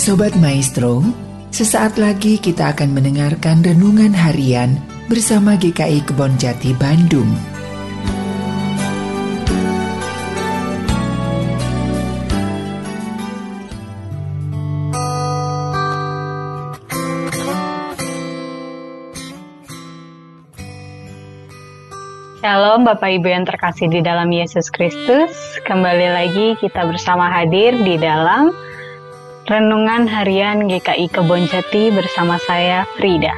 Sobat Maestro, sesaat lagi kita akan mendengarkan renungan harian bersama GKI Kebon Jati Bandung. Shalom Bapak Ibu yang terkasih di dalam Yesus Kristus. Kembali lagi kita bersama hadir di dalam Renungan Harian GKI Kebon Jati bersama saya Frida.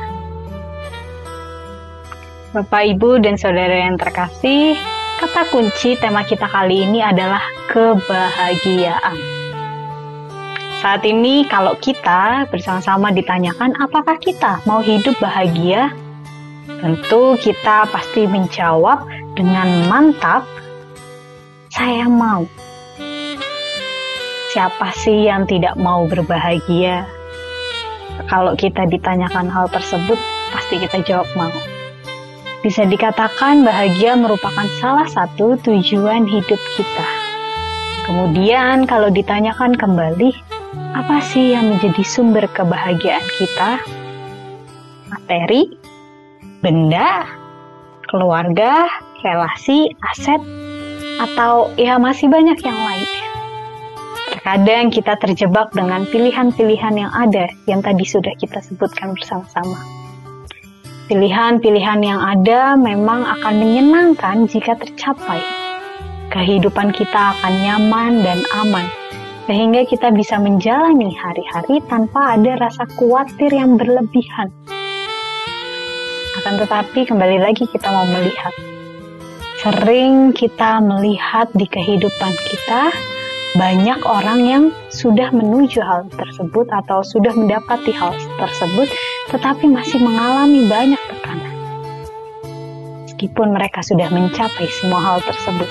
Bapak, Ibu, dan Saudara yang terkasih, kata kunci tema kita kali ini adalah kebahagiaan. Saat ini kalau kita bersama-sama ditanyakan apakah kita mau hidup bahagia, tentu kita pasti menjawab dengan mantap, saya mau siapa sih yang tidak mau berbahagia? Kalau kita ditanyakan hal tersebut, pasti kita jawab mau. Bisa dikatakan bahagia merupakan salah satu tujuan hidup kita. Kemudian kalau ditanyakan kembali, apa sih yang menjadi sumber kebahagiaan kita? Materi, benda, keluarga, relasi, aset, atau ya masih banyak yang lainnya. Terkadang kita terjebak dengan pilihan-pilihan yang ada yang tadi sudah kita sebutkan bersama-sama. Pilihan-pilihan yang ada memang akan menyenangkan jika tercapai. Kehidupan kita akan nyaman dan aman, sehingga kita bisa menjalani hari-hari tanpa ada rasa khawatir yang berlebihan. Akan tetapi, kembali lagi kita mau melihat, sering kita melihat di kehidupan kita banyak orang yang sudah menuju hal tersebut atau sudah mendapati hal tersebut, tetapi masih mengalami banyak tekanan. Meskipun mereka sudah mencapai semua hal tersebut,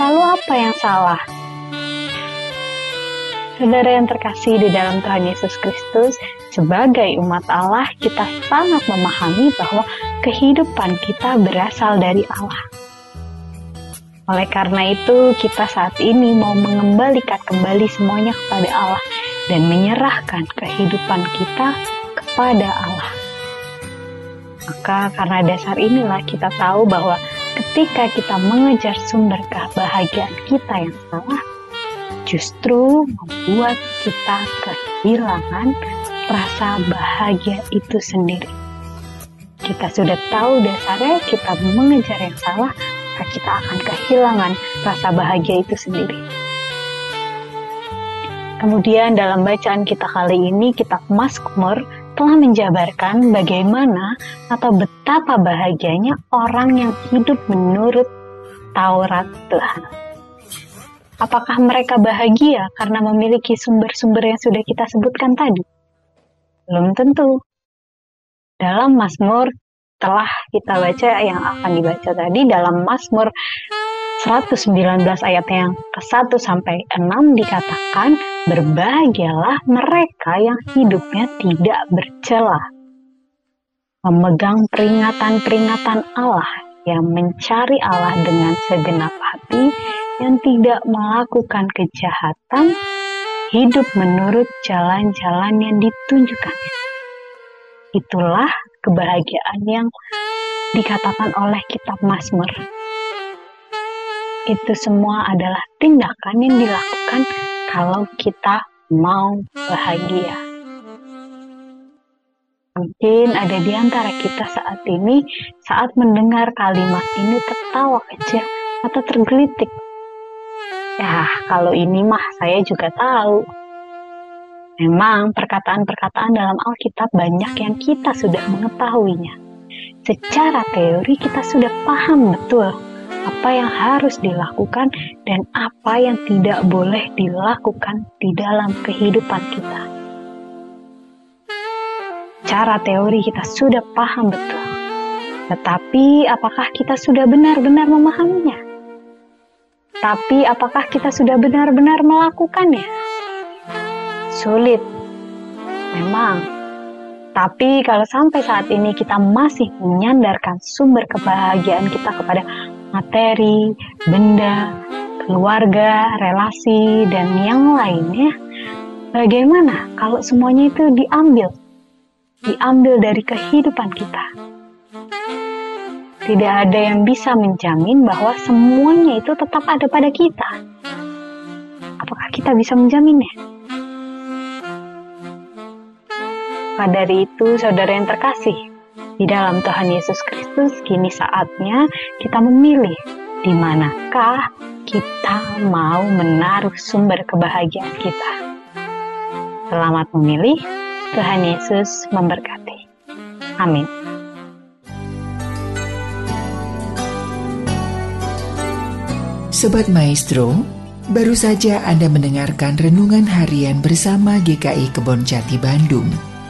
lalu apa yang salah? Saudara yang terkasih di dalam Tuhan Yesus Kristus, sebagai umat Allah, kita sangat memahami bahwa kehidupan kita berasal dari Allah oleh karena itu, kita saat ini mau mengembalikan kembali semuanya kepada Allah dan menyerahkan kehidupan kita kepada Allah. Maka karena dasar inilah kita tahu bahwa ketika kita mengejar sumber kebahagiaan kita yang salah, justru membuat kita kehilangan rasa bahagia itu sendiri. Kita sudah tahu dasarnya kita mengejar yang salah, maka kita akan kehilangan rasa bahagia itu sendiri. Kemudian dalam bacaan kita kali ini, kitab Mazmur telah menjabarkan bagaimana atau betapa bahagianya orang yang hidup menurut Taurat Tuhan. Apakah mereka bahagia karena memiliki sumber-sumber yang sudah kita sebutkan tadi? Belum tentu. Dalam Mazmur telah kita baca yang akan dibaca tadi dalam Mazmur 119 ayat yang ke-1 sampai 6 dikatakan berbahagialah mereka yang hidupnya tidak bercela memegang peringatan-peringatan Allah yang mencari Allah dengan segenap hati yang tidak melakukan kejahatan hidup menurut jalan-jalan yang ditunjukkannya itulah kebahagiaan yang dikatakan oleh kitab Mazmur. Itu semua adalah tindakan yang dilakukan kalau kita mau bahagia. Mungkin ada di antara kita saat ini, saat mendengar kalimat ini tertawa kecil atau tergelitik. Ya, kalau ini mah saya juga tahu Memang perkataan-perkataan dalam Alkitab banyak yang kita sudah mengetahuinya. Secara teori kita sudah paham betul apa yang harus dilakukan dan apa yang tidak boleh dilakukan di dalam kehidupan kita. Cara teori kita sudah paham betul. Tetapi apakah kita sudah benar-benar memahaminya? Tapi apakah kita sudah benar-benar melakukannya? Sulit. Memang. Tapi kalau sampai saat ini kita masih menyandarkan sumber kebahagiaan kita kepada materi, benda, keluarga, relasi, dan yang lainnya, Bagaimana kalau semuanya itu diambil? Diambil dari kehidupan kita. Tidak ada yang bisa menjamin bahwa semuanya itu tetap ada pada kita. Apakah kita bisa menjaminnya? Maka dari itu, saudara yang terkasih, di dalam Tuhan Yesus Kristus, kini saatnya kita memilih di manakah kita mau menaruh sumber kebahagiaan kita. Selamat memilih, Tuhan Yesus memberkati. Amin. Sobat Maestro, baru saja Anda mendengarkan renungan harian bersama GKI Kebon Jati Bandung.